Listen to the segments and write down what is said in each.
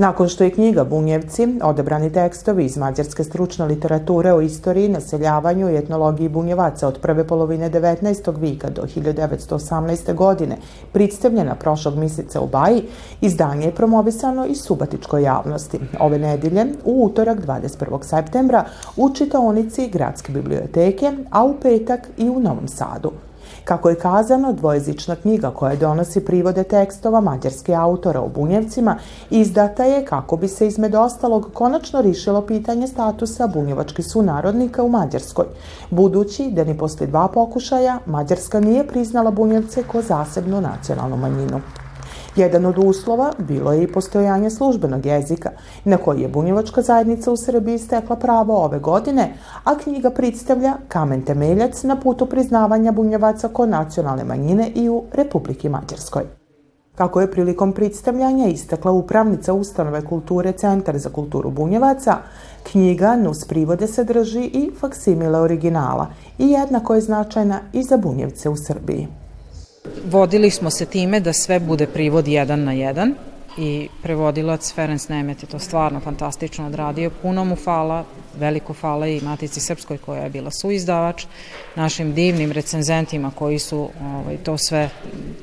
Nakon što je knjiga Bunjevci, odebrani tekstovi iz mađarske stručne literature o istoriji, naseljavanju i etnologiji Bunjevaca od prve polovine 19. vika do 1918. godine, predstavljena prošlog mjeseca u Baji, izdanje je promovisano i subatičkoj javnosti. Ove nedelje, u utorak 21. septembra, u čitaonici Gradske biblioteke, a u petak i u Novom Sadu. Kako je kazano, dvojezična knjiga koja donosi privode tekstova mađarske autora o bunjevcima izdata je kako bi se izmed ostalog konačno rišilo pitanje statusa bunjevačkih sunarodnika u Mađarskoj, budući da ni posle dva pokušaja Mađarska nije priznala bunjevce ko zasebnu nacionalnu manjinu. Jedan od uslova bilo je i postojanje službenog jezika, na koji je bunjevačka zajednica u Srbiji stekla pravo ove godine, a knjiga predstavlja kamen temeljac na putu priznavanja bunjevaca ko nacionalne manjine i u Republiki Mađarskoj. Kako je prilikom predstavljanja istakla upravnica Ustanove kulture Centar za kulturu Bunjevaca, knjiga Nus privode sadrži i faksimile originala i jednako je značajna i za Bunjevce u Srbiji. Vodili smo se time da sve bude privod jedan na jedan i prevodilac Ferenc Nemet je to stvarno fantastično odradio. Puno mu fala, veliko fala i Matici Srpskoj koja je bila suizdavač, našim divnim recenzentima koji su ovaj, to sve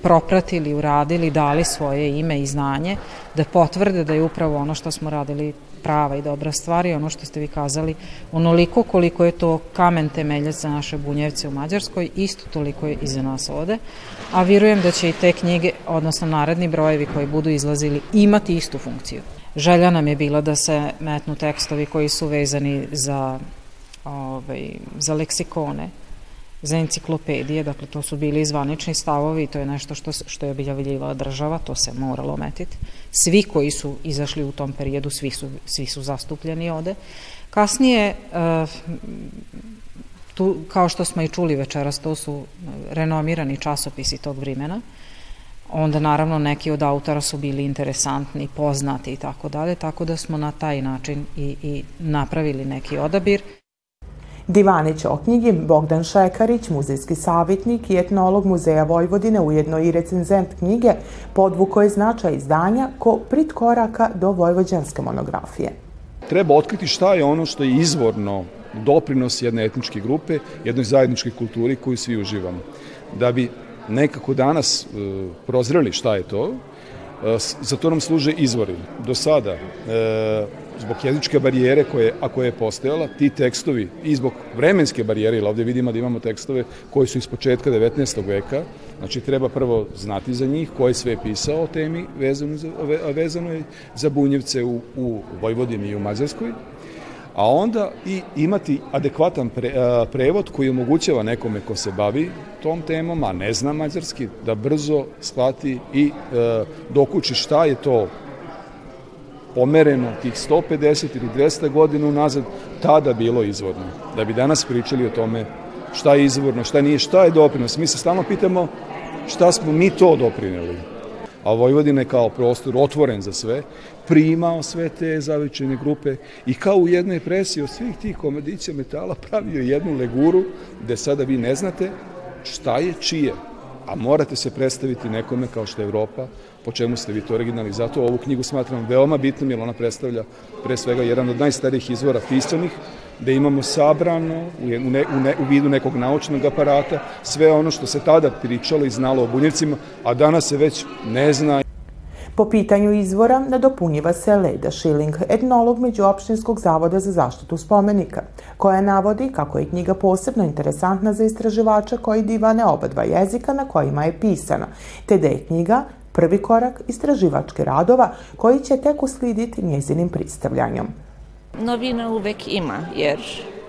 propratili, uradili, dali svoje ime i znanje, da potvrde da je upravo ono što smo radili prava i dobra stvar i ono što ste vi kazali, onoliko koliko je to kamen temeljac za naše bunjevce u Mađarskoj, isto toliko je i za nas ovde, a vjerujem da će i te knjige, odnosno naredni brojevi koji budu izlazili, imati istu funkciju. Želja nam je bila da se metnu tekstovi koji su vezani za, ovaj, za leksikone, za enciklopedije, dakle to su bili zvanični stavovi i to je nešto što, što je objavljivala država, to se moralo metiti. Svi koji su izašli u tom periodu, svi su, svi su zastupljeni ovde. Kasnije, uh, tu, kao što smo i čuli večeras, to su renomirani časopisi tog vremena, onda naravno neki od autora su bili interesantni, poznati i tako dalje, tako da smo na taj način i, i napravili neki odabir. Divanić o knjigi Bogdan Šekarić, muzejski savjetnik i etnolog Muzeja Vojvodine, ujedno i recenzent knjige, podvuko je značaj izdanja ko prit koraka do vojvođanske monografije. Treba otkriti šta je ono što je izvorno doprinos jedne etničke grupe, jednoj zajedničkoj kulturi koju svi uživamo. Da bi nekako danas e, prozreli šta je to, e, za to nam služe izvori. Do sada, e, zbog jezičke barijere koje, ako je postojala, ti tekstovi i zbog vremenske barijere, ili ovde vidimo da imamo tekstove koji su iz početka 19. veka, znači treba prvo znati za njih, ko je sve pisao o temi vezano za, vezano za bunjevce u, u Vojvodini i u Mađarskoj, a onda i imati adekvatan pre, a, prevod koji omogućava nekome ko se bavi tom temom, a ne zna mađarski, da brzo shvati i a, dokući šta je to pomereno tih 150 ili 200 godina unazad tada bilo izvorno. Da bi danas pričali o tome šta je izvorno, šta nije, šta je doprinos. Mi se stalno pitamo šta smo mi to doprineli. A Vojvodina je kao prostor otvoren za sve, primao sve te zavičene grupe i kao u jednoj presiji od svih tih komedicija metala pravio jednu leguru gde sada vi ne znate šta je čije, a morate se predstaviti nekome kao što je Evropa, po čemu ste vi to originalni. Zato ovu knjigu smatram veoma bitnom jer ona predstavlja pre svega jedan od najstarijih izvora pisanih, da imamo sabrano u, ne, u, ne, u vidu nekog naučnog aparata sve ono što se tada pričalo i znalo o bunjevcima, a danas se već ne zna. Po pitanju izvora nadopunjiva se Leda Schilling, etnolog Međuopštinskog zavoda za zaštitu spomenika, koja navodi kako je knjiga posebno interesantna za istraživača koji divane oba dva jezika na kojima je pisana, te da je knjiga prvi korak istraživačke radova koji će tek uslijediti njezinim pristavljanjem. Novina uvek ima, jer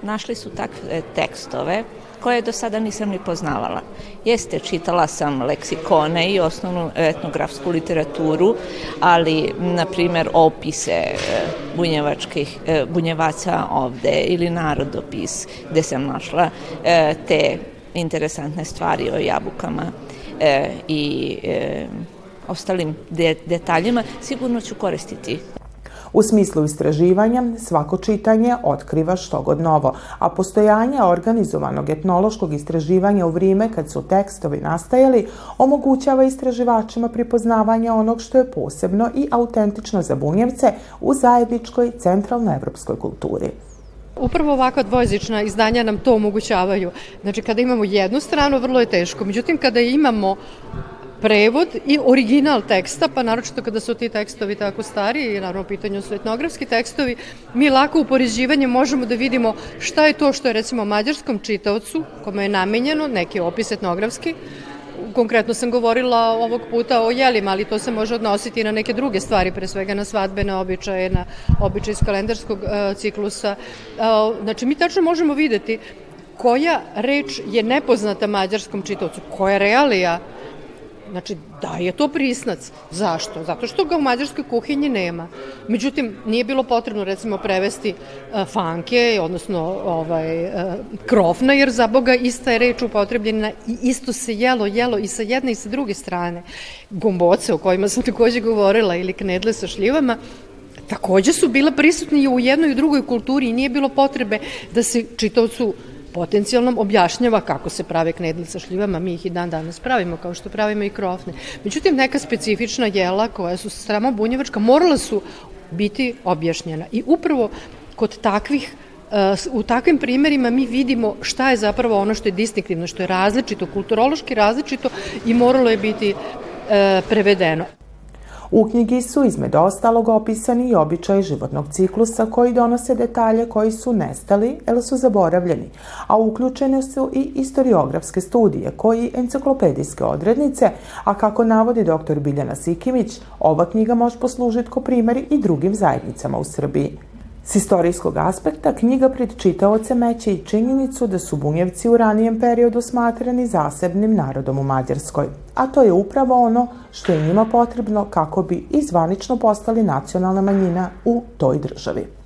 našli su takve tekstove koje do sada nisam ni poznavala. Jeste, čitala sam leksikone i osnovnu etnografsku literaturu, ali, na primer, opise e, bunjevačkih, e, bunjevaca ovde ili narodopis, gde sam našla e, te interesantne stvari o jabukama i ostalim de detaljima, sigurno ću koristiti U smislu istraživanja, svako čitanje otkriva što god novo, a postojanje organizovanog etnološkog istraživanja u vrijeme kad su tekstovi nastajali omogućava istraživačima pripoznavanja onog što je posebno i autentično za bunjevce u zajedničkoj centralnoevropskoj kulturi. Upravo ovakva dvojezična izdanja nam to omogućavaju. Znači, kada imamo jednu stranu, vrlo je teško. Međutim, kada imamo prevod i original teksta, pa naročito kada su ti tekstovi tako stari i naravno u pitanju su etnografski tekstovi, mi lako u poređivanju možemo da vidimo šta je to što je recimo mađarskom čitaocu, kome je namenjeno, neki opis etnografski, konkretno sam govorila ovog puta o jelima, ali to se može odnositi i na neke druge stvari, pre svega na svadbene običaje, na običaje iz kalendarskog uh, ciklusa. Uh, znači, mi tačno možemo videti koja reč je nepoznata mađarskom čitaocu, koja realija Znači, da je to prisnac. Zašto? Zato što ga u mađarskoj kuhinji nema. Međutim, nije bilo potrebno, recimo, prevesti uh, fanke, odnosno ovaj, uh, krofna, jer za Boga ista je reč upotrebljena i isto se jelo, jelo i sa jedne i sa druge strane. Gomboce, o kojima sam takođe govorila, ili knedle sa šljivama, takođe su bila prisutni i u jednoj i drugoj kulturi i nije bilo potrebe da se čitovcu potencijalnom objašnjava kako se prave knedle sa šljivama, mi ih i dan danas pravimo, kao što pravimo i krofne. Međutim, neka specifična jela koja su stramo bunjevačka morala su biti objašnjena. I upravo kod takvih eh, u takvim primerima mi vidimo šta je zapravo ono što je distinktivno, što je različito, kulturološki različito i moralo je biti e, prevedeno. U knjigi su između ostalog opisani i običaje životnog ciklusa koji donose detalje koji su nestali ili su zaboravljeni, a uključene su i historiografske studije koji enciklopedijske odrednice, a kako navodi dr. Biljana Sikimić, ova knjiga može poslužiti ko primjer i drugim zajednicama u Srbiji. S istorijskog aspekta knjiga pred čitaoce meće i činjenicu da su bunjevci u ranijem periodu smatrani zasebnim narodom u Mađarskoj, a to je upravo ono što je njima potrebno kako bi i zvanično postali nacionalna manjina u toj državi.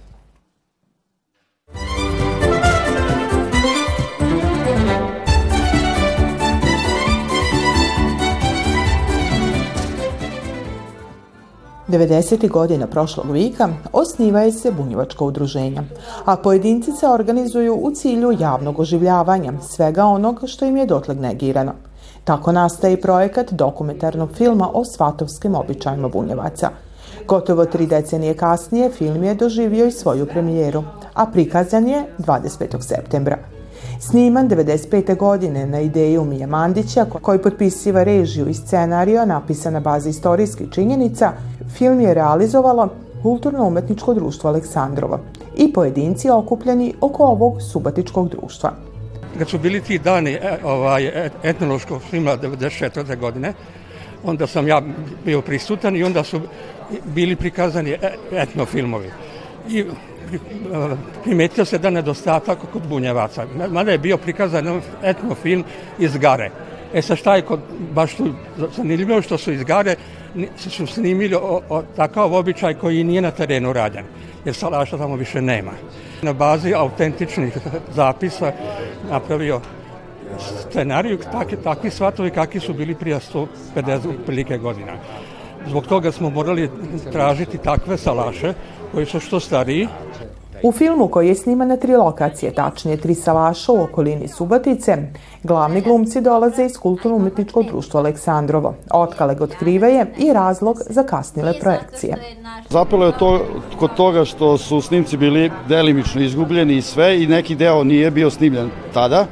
90. godina prošlog vika osnivaju se bunjevačka udruženja, a pojedinci se organizuju u cilju javnog oživljavanja svega onog što im je dotled negirano. Tako nastaje projekat dokumentarnog filma o svatovskim običajima bunjevaca. Gotovo tri decenije kasnije film je doživio i svoju premijeru, a prikazan je 25. septembra. Sniman 95. godine na ideju Mija Mandića, koji potpisiva režiju i scenariju napisan na bazi istorijskih činjenica, film je realizovalo Kulturno-umetničko društvo Aleksandrova i pojedinci okupljeni oko ovog subatičkog društva. Kad su bili ti dani e, ovaj, e, etnološkog filma 94. godine, onda sam ja bio prisutan i onda su bili prikazani e, etnofilmovi. I primetio se da nedostatak kod bunjevaca. Mada je bio prikazan etnofilm iz Gare. E sa šta je kod, baš tu zanimljivo što su iz Gare su snimili o, o, takav običaj koji nije na terenu rađen, jer salaša tamo više nema. Na bazi autentičnih zapisa napravio scenariju takvi, takvi svatovi kakvi su bili prije 150 prilike godina. Zbog toga smo morali tražiti takve salaše koji su što stariji, U filmu koji je sniman na tri lokacije, tačnije tri salaša u okolini Subotice, glavni glumci dolaze iz kulturno-umetničkog društva Aleksandrovo. Otkaleg otkrivaje i razlog za kasnile projekcije. Zapelo je to kod toga što su snimci bili delimično izgubljeni i sve i neki deo nije bio snimljen tada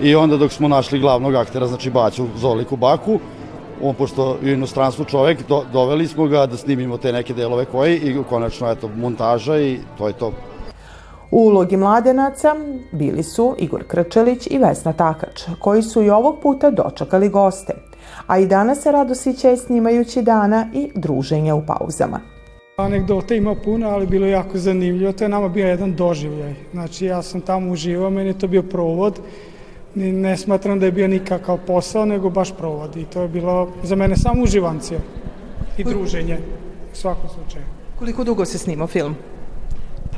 i onda dok smo našli glavnog aktera, znači Baću Zoliku Baku, on pošto je inostranstvu čovek, do, doveli smo ga da snimimo te neke delove koji i konačno eto montaža i to je to. U ulogi mladenaca bili su Igor Krčelić i Vesna Takač, koji su i ovog puta dočekali goste, a i danas se rado sićaju snimajući dana i druženja u pauzama. Anegdota ima puno, ali bilo je jako zanimljivo. To je nama bio jedan doživljaj. Znači, ja sam tamo uživao, meni je to bio provod. Ne smatram da je bio nikakav posao, nego baš provod. I to je bilo za mene samo uživancija i druženje u svakom slučaju. Koliko dugo se snima film?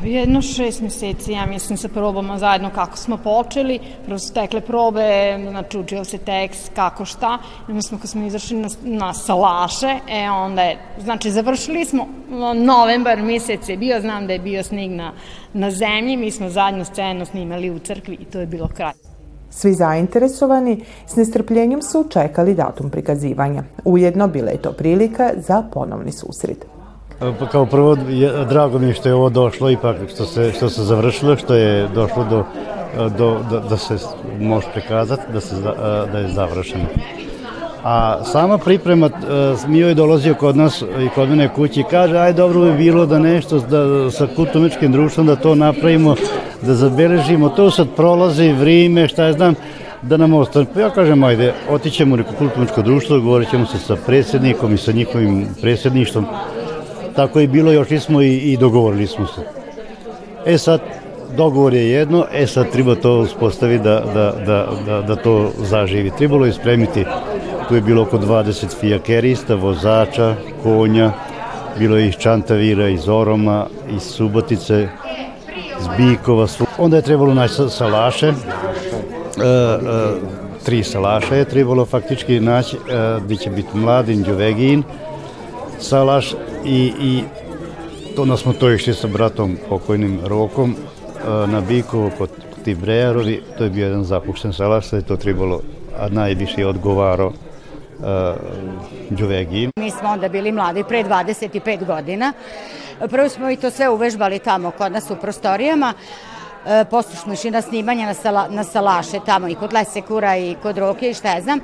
Pa jedno šest meseci, ja mislim, sa probama zajedno kako smo počeli. Prvo su tekle probe, znači učio se tekst, kako šta. I onda smo, kad smo izašli na, na salaše, e onda je, znači završili smo, novembar mesec je bio, znam da je bio snig na, na zemlji, mi smo zadnju scenu snimali u crkvi i to je bilo kraj. Svi zainteresovani s nestrpljenjem su čekali datum prikazivanja. Ujedno bila je to prilika za ponovni susret. Pa kao prvo, drago mi je što je ovo došlo, ipak što se, što se završilo, što je došlo do, do, da, da se može prikazati, da, se, da je završeno. A sama priprema, Mio je dolazio kod nas i kod mene kući i kaže, aj dobro bi bilo da nešto da, sa kulturničkim društvom da to napravimo, da zabeležimo, to sad prolazi vrijeme, šta je znam, da nam ostane. Pa ja kažem, ajde, otićemo u neko kulturničko društvo, govorit ćemo se sa predsjednikom i sa njihovim predsjedništvom, Tako je bilo, još nismo i, i dogovorili smo se. E sad, dogovor je jedno, e sad treba to uspostaviti da, da, da, da, da to zaživi. Trebalo je spremiti, tu je bilo oko 20 fijakerista, vozača, konja, bilo je iz Čantavira, iz Oroma, iz Subotice, iz Bikova. Onda je trebalo naći salaše, e, e, tri salaša je trebalo faktički naći, e, gdje će biti Mladin, Đuvegin, salaš i, i onda smo to išli sa bratom pokojnim Rokom e, na Bikovo kod ti Brejarovi, to je bio jedan zapušten salaš, da je to trebalo, a najviše odgovaro uh, Đuvegi. Mi smo onda bili mladi, pre 25 godina. Prvo smo i to sve uvežbali tamo kod nas u prostorijama. E, smo išli na snimanje na, sala, na salaše tamo i kod Lesekura i kod Roke i šta ja znam.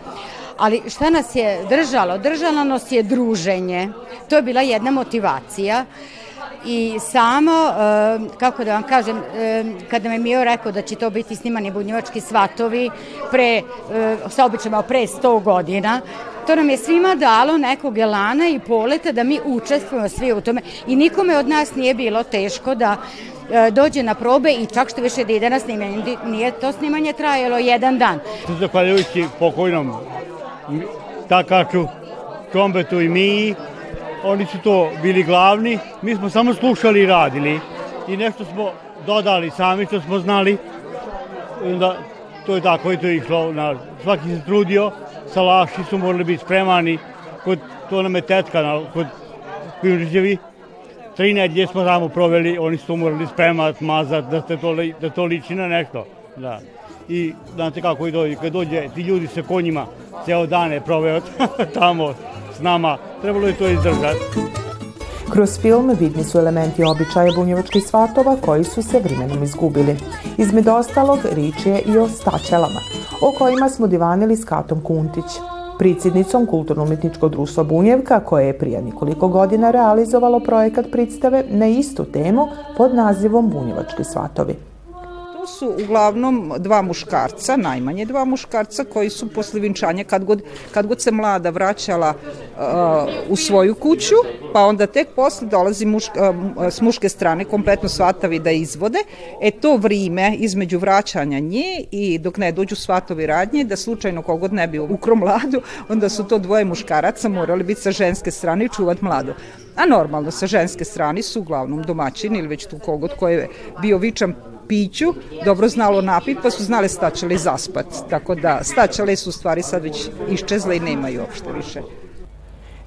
Ali šta nas je držalo? Držalo nas je druženje. To je bila jedna motivacija. I samo, kako da vam kažem, kada me Mio rekao da će to biti snimani bunjevački svatovi pre, sa običajima pre 100 godina, to nam je svima dalo nekog elana i poleta da mi učestvujemo svi u tome i nikome od nas nije bilo teško da dođe na probe i čak što više da ide na snimanje. Nije to snimanje trajalo jedan dan. Zahvaljujući pokojnom Takaču, Čombetu i Miji, oni su to bili glavni, mi smo samo slušali i radili i nešto smo dodali sami što smo znali, onda to je tako i to je išlo, na, svaki se trudio, salaši su morali biti spremani, kod, to nam je tetka na, kod Pinžićevi, tri nedlje smo tamo proveli, oni su to morali spremati, mazati, da, to, da to liči na nešto. Da. I znate kako i dođe, kad dođe ti ljudi sa konjima, ceo dan je proveo tamo s nama, trebalo je to izdržati. Kroz film vidni su elementi običaja bunjevačkih svatova koji su se vremenom izgubili. Između ostalog, rič je i o staćelama, o kojima smo divanili s Katom Kuntić, pricidnicom Kulturno-umetničkog društva Bunjevka, koje je prije nekoliko godina realizovalo projekat predstave na istu temu pod nazivom Bunjevački svatovi. To su uglavnom dva muškarca, najmanje dva muškarca koji su posle vinčanja kad god, kad god se mlada vraćala uh, u svoju kuću, pa onda tek posle dolazi muška, uh, s muške strane kompletno svatavi da izvode. E to vrime između vraćanja nje i dok ne dođu svatovi radnje, da slučajno kogod ne bi ukro mladu, onda su to dvoje muškaraca morali biti sa ženske strane i čuvat mladu. A normalno sa ženske strane su uglavnom domaćini ili već tu kogod koji je bio vičan piću, dobro znalo napit, pa su znale stačale zaspat. Tako da stačale su stvari sad već iščezle i nemaju uopšte više.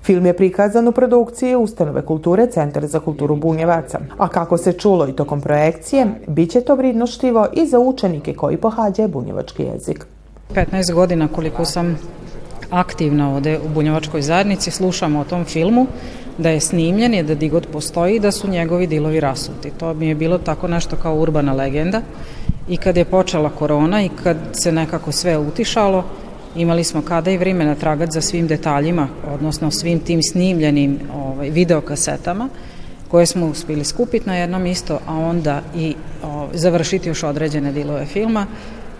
Film je prikazan u produkciji Ustanove kulture Centar za kulturu Bunjevaca, a kako se čulo i tokom projekcije, bit će to vridno štivo i za učenike koji pohađaju bunjevački jezik. 15 godina koliko sam aktivna ovde u bunjevačkoj zajednici, slušamo o tom filmu, da je snimljen je da Digot postoji i da su njegovi dilovi rasuti. To mi je bilo tako nešto kao urbana legenda i kad je počela korona i kad se nekako sve utišalo, imali smo kada i vremena tragat za svim detaljima, odnosno svim tim snimljenim ovaj, videokasetama koje smo uspili skupiti na jednom isto, a onda i ovaj, završiti još određene dilove filma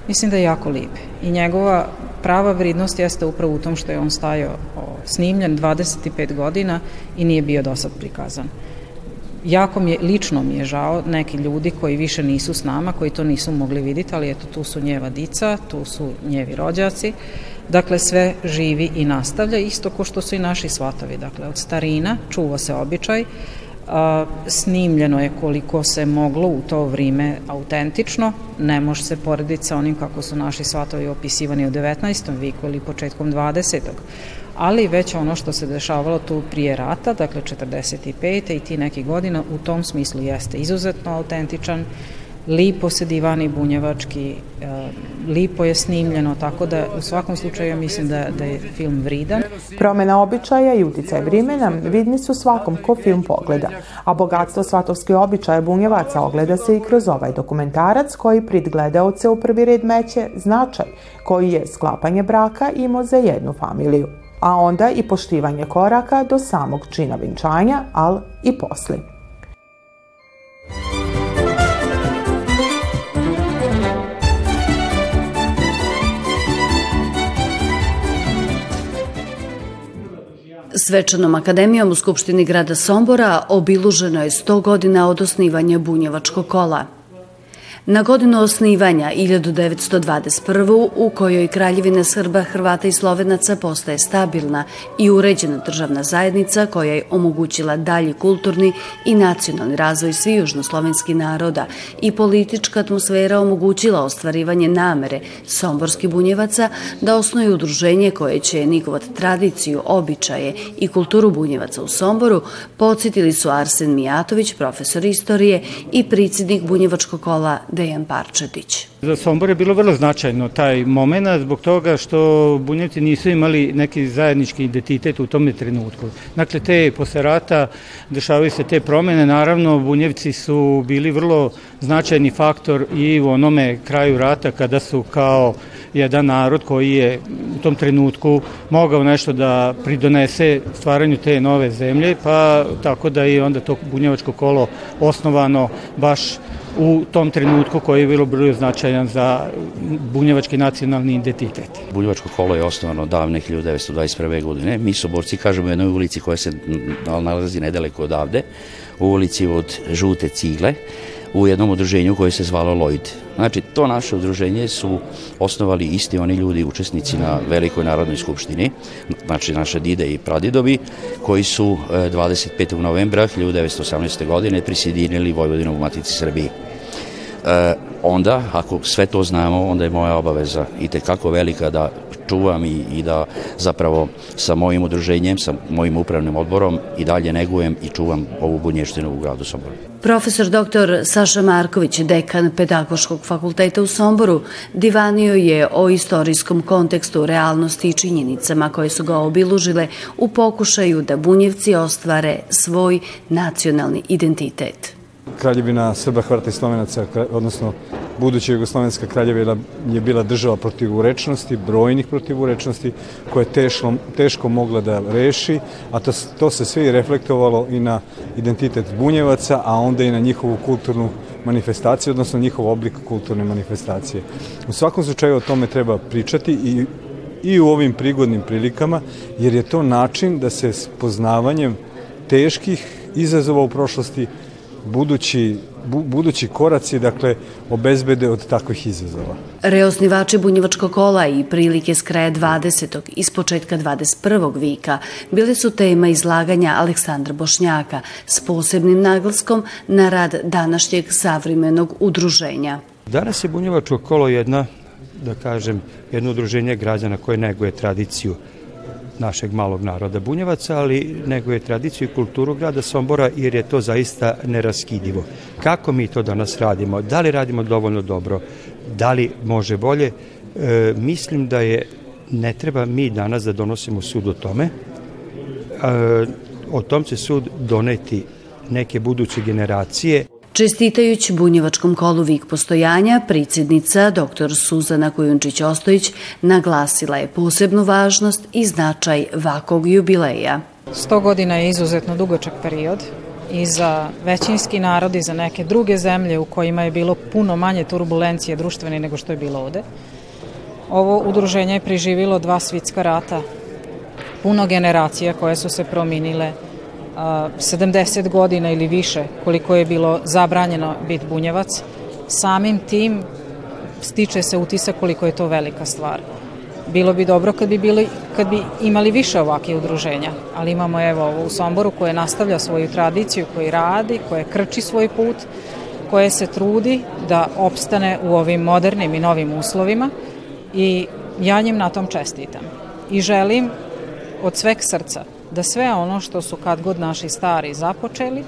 mislim da je jako lip. I njegova prava vridnost jeste upravo u tom što je on stajao snimljen 25 godina i nije bio dosad prikazan. Jako mi je, lično mi je žao neki ljudi koji više nisu s nama, koji to nisu mogli vidjeti, ali eto tu su njeva dica, tu su njevi rođaci, dakle sve živi i nastavlja, isto ko što su i naši svatovi, dakle od starina čuva se običaj, snimljeno je koliko se moglo u to vrime autentično, ne može se porediti sa onim kako su naši svatovi opisivani u 19. viku ili početkom 20. Ali već ono što se dešavalo tu prije rata, dakle 45. i ti neki godina, u tom smislu jeste izuzetno autentičan, lipo se divani bunjevački, e, lipo je snimljeno, tako da u svakom slučaju mislim da, da je film vridan. Promena običaja i uticaj vrimena vidni su svakom ko film pogleda, a bogatstvo svatovske običaje bunjevaca ogleda se i kroz ovaj dokumentarac koji prid gledaoce u prvi red meće značaj koji je sklapanje braka imao za jednu familiju a onda i poštivanje koraka do samog čina vinčanja, al i posli. Svečanom akademijom u Skupštini grada Sombora obiluženo je 100 godina od osnivanja Bunjevačkog kola. Na godinu osnivanja 1921. u kojoj Kraljevina Srba, Hrvata i Slovenaca postaje stabilna i uređena državna zajednica koja je omogućila dalji kulturni i nacionalni razvoj svi južnoslovenskih naroda i politička atmosfera omogućila ostvarivanje namere somborskih bunjevaca da osnuju udruženje koje će nikovat tradiciju, običaje i kulturu bunjevaca u Somboru, podsjetili su Arsen Mijatović, profesor istorije i pricidnik bunjevačkog kola Dejan Parčetić. Za Sombor je bilo vrlo značajno taj moment zbog toga što Bunjevci nisu imali neki zajednički identitet u tome trenutku. Dakle, te posle rata dešavaju se te promene. Naravno, Bunjevci su bili vrlo značajni faktor i u onome kraju rata kada su kao jedan narod koji je u tom trenutku mogao nešto da pridonese stvaranju te nove zemlje, pa tako da je onda to bunjevačko kolo osnovano baš u tom trenutku koji je bilo bilo značajan za bunjevački nacionalni identitet. Bunjevačko kolo je osnovano davne 1921. godine. Mi soborci kažemo u jednoj ulici koja se nalazi nedaleko odavde, u ulici od žute cigle, u jednom udruženju koje se zvalo Lloyd. Znači, to naše udruženje su osnovali isti oni ljudi, učesnici na Velikoj narodnoj skupštini, znači naše dide i pradidovi, koji su 25. E, novembra 1918. godine prisidinili Vojvodinu u Matici Srbiji. Onda, ako sve to znamo, onda je moja obaveza i tekako velika da čuvam i, i da zapravo sa mojim udruženjem, sa mojim upravnim odborom i dalje negujem i čuvam ovu bunještinu u gradu Somboru. Profesor dr. Saša Marković, dekan Pedagoškog fakulteta u Somboru, divanio je o istorijskom kontekstu realnosti i činjenicama koje su ga obilužile u pokušaju da bunjevci ostvare svoj nacionalni identitet. Kraljevina Srba, Hrvata i Slovenaca, odnosno buduća Jugoslovenska kraljevina je bila država protivurečnosti, brojnih protivurečnosti, koje je teško, teško mogla da reši, a to, to se sve i reflektovalo i na identitet bunjevaca, a onda i na njihovu kulturnu manifestaciju, odnosno njihov oblik kulturne manifestacije. U svakom slučaju o tome treba pričati i, i u ovim prigodnim prilikama, jer je to način da se s poznavanjem teških izazova u prošlosti budući bu, budući koraci dakle obezbede od takvih izazova. Reosnivači bunjevačkog kola i prilike s kraja 20. i s početka 21. vika bili su tema izlaganja Aleksandra Bošnjaka s posebnim naglaskom na rad današnjeg savremenog udruženja. Danas je bunjevačko kolo jedna, da kažem, jedno udruženje građana koje neguje tradiciju našeg malog naroda Bunjevaca, ali nego je tradiciju i kulturu grada Sombora jer je to zaista neraskidivo. Kako mi to danas radimo? Da li radimo dovoljno dobro? Da li može bolje? E, mislim da je ne treba mi danas da donosimo sud o tome. E, o tom će sud doneti neke buduće generacije. Čestitajući bunjevačkom kolu Vik postojanja, pricidnica dr. Suzana Kujundžić-Ostojić naglasila je posebnu važnost i značaj vakog jubileja. 100 godina je izuzetno dugačak period i za većinski narod i za neke druge zemlje u kojima je bilo puno manje turbulencije društvene nego što je bilo ovde. Ovo udruženje je preživilo dva svitska rata, puno generacija koje su se prominile, 70 godina ili više koliko je bilo zabranjeno biti bunjevac, samim tim stiče se utisak koliko je to velika stvar. Bilo bi dobro kad bi, bili, kad bi imali više ovakvih udruženja, ali imamo evo ovo u Somboru koje nastavlja svoju tradiciju, koji radi, koje krči svoj put, koje se trudi da opstane u ovim modernim i novim uslovima i ja njim na tom čestitam. I želim od sveg srca da sve ono što su kad god naši stari započeli,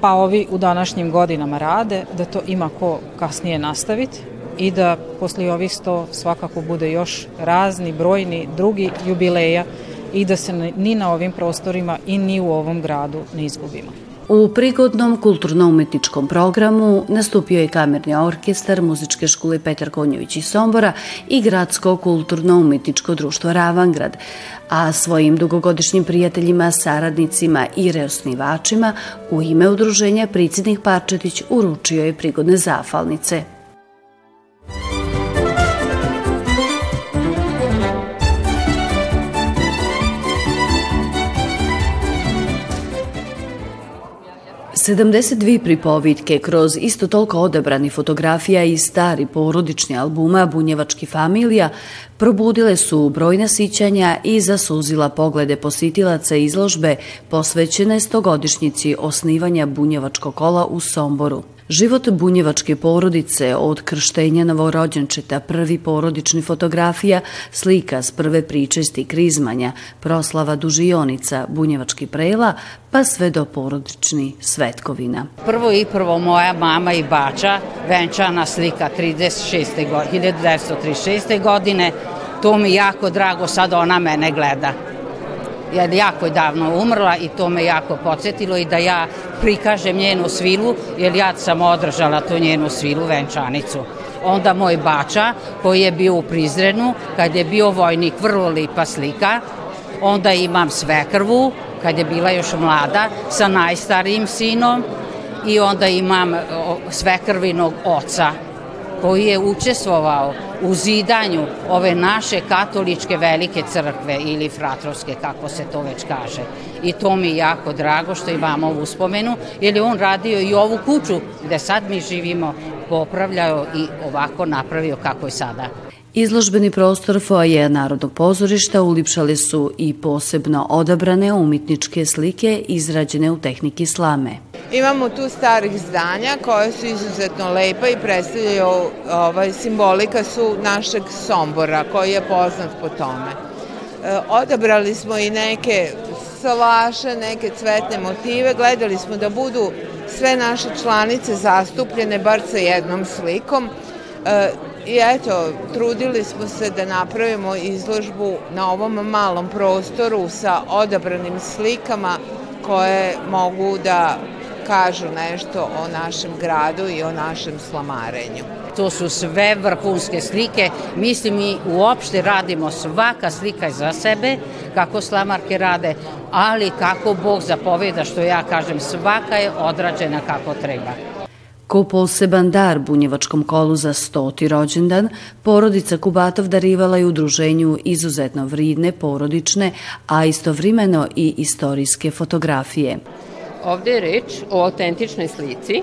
pa ovi u današnjim godinama rade, da to ima ko kasnije nastaviti i da posle ovih sto svakako bude još razni, brojni drugi jubileja i da se ni na ovim prostorima i ni u ovom gradu ne izgubimo. U prigodnom kulturno-umetničkom programu nastupio je kamerni orkestar Muzičke škole Petar Konjović iz Sombora i Gradsko kulturno-umetničko društvo Ravangrad, a svojim dugogodišnjim prijateljima, saradnicima i reosnivačima u ime udruženja predsjednik Parčetić uručio je prigodne zafalnice. 72 pripovitke kroz isto toliko odabrani fotografija i stari porodični albuma Bunjevački familija probudile su brojna sićanja i zasuzila poglede positilaca izložbe posvećene stogodišnjici osnivanja Bunjevačkog kola u Somboru. Život bunjevačke porodice od krštenja novorođenčeta, prvi porodični fotografija, slika s prve pričesti krizmanja, proslava dužionica, bunjevački prela, pa sve do porodični svetkovina. Prvo i prvo moja mama i bača, venčana slika 36. godine, 1936. godine, to mi jako drago, sad ona mene gleda jer jako je davno umrla i to me jako podsjetilo i da ja prikažem njenu svilu, jer ja sam održala tu njenu svilu, venčanicu. Onda moj bača, koji je bio u Prizrenu, kad je bio vojnik, vrlo lipa slika. Onda imam svekrvu, kad je bila još mlada, sa najstarijim sinom. I onda imam svekrvinog oca, koji je učestvovao u zidanju ove naše katoličke velike crkve ili fratrovske, kako se to već kaže. I to mi je jako drago što imamo ovu uspomenu, jer je on radio i ovu kuću gde sad mi živimo, popravljao i ovako napravio kako je sada. Izložbeni prostor foaje Narodnog pozorišta ulipšali su i posebno odabrane umetničke slike izrađene u tehniki slame. Imamo tu starih zdanja koje su izuzetno lepa i predstavljaju ovaj, simbolika su našeg Sombora koji je poznat po tome. E, odabrali smo i neke salaše, neke cvetne motive, gledali smo da budu sve naše članice zastupljene bar sa jednom slikom. E, I eto, trudili smo se da napravimo izložbu na ovom malom prostoru sa odabranim slikama koje mogu da kažu nešto o našem gradu i o našem slamarenju. To su sve vrhunske slike. Mislim, mi uopšte radimo svaka slika za sebe, kako slamarke rade, ali kako Bog zapoveda, što ja kažem, svaka je odrađena kako treba. Ko poseban dar bunjevačkom kolu za stoti rođendan, porodica Kubatov darivala je udruženju izuzetno vridne, porodične, a istovremeno i istorijske fotografije. Ovde je reč o autentičnoj slici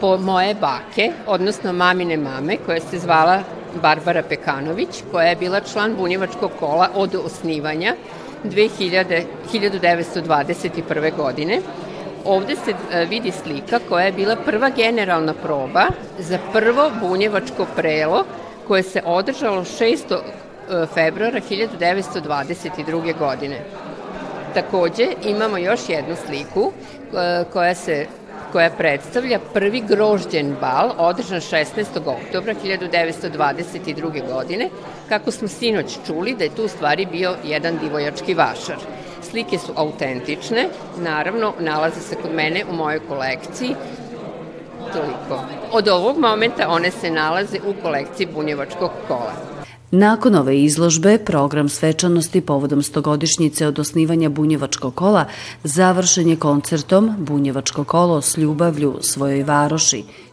po moje bake, odnosno mamine mame, koja se zvala Barbara Pekanović, koja je bila član bunjevačkog kola od osnivanja 2000, 1921. godine ovde se e, vidi slika koja je bila prva generalna proba za prvo bunjevačko prelo koje se održalo 6. E, februara 1922. godine. Takođe imamo još jednu sliku e, koja se koja predstavlja prvi grožđen bal održan 16. oktobra 1922. godine, kako smo sinoć čuli da je tu stvari bio jedan divojački vašar. Slike su autentične, naravno, nalaze se kod mene u mojoj kolekciji, toliko. Od ovog momenta one se nalaze u kolekciji bunjevačkog kola. Nakon ove izložbe, program svečanosti povodom stogodišnjice od osnivanja Bunjevačkog kola završen je koncertom Bunjevačko kolo s ljubavlju svojoj varoši –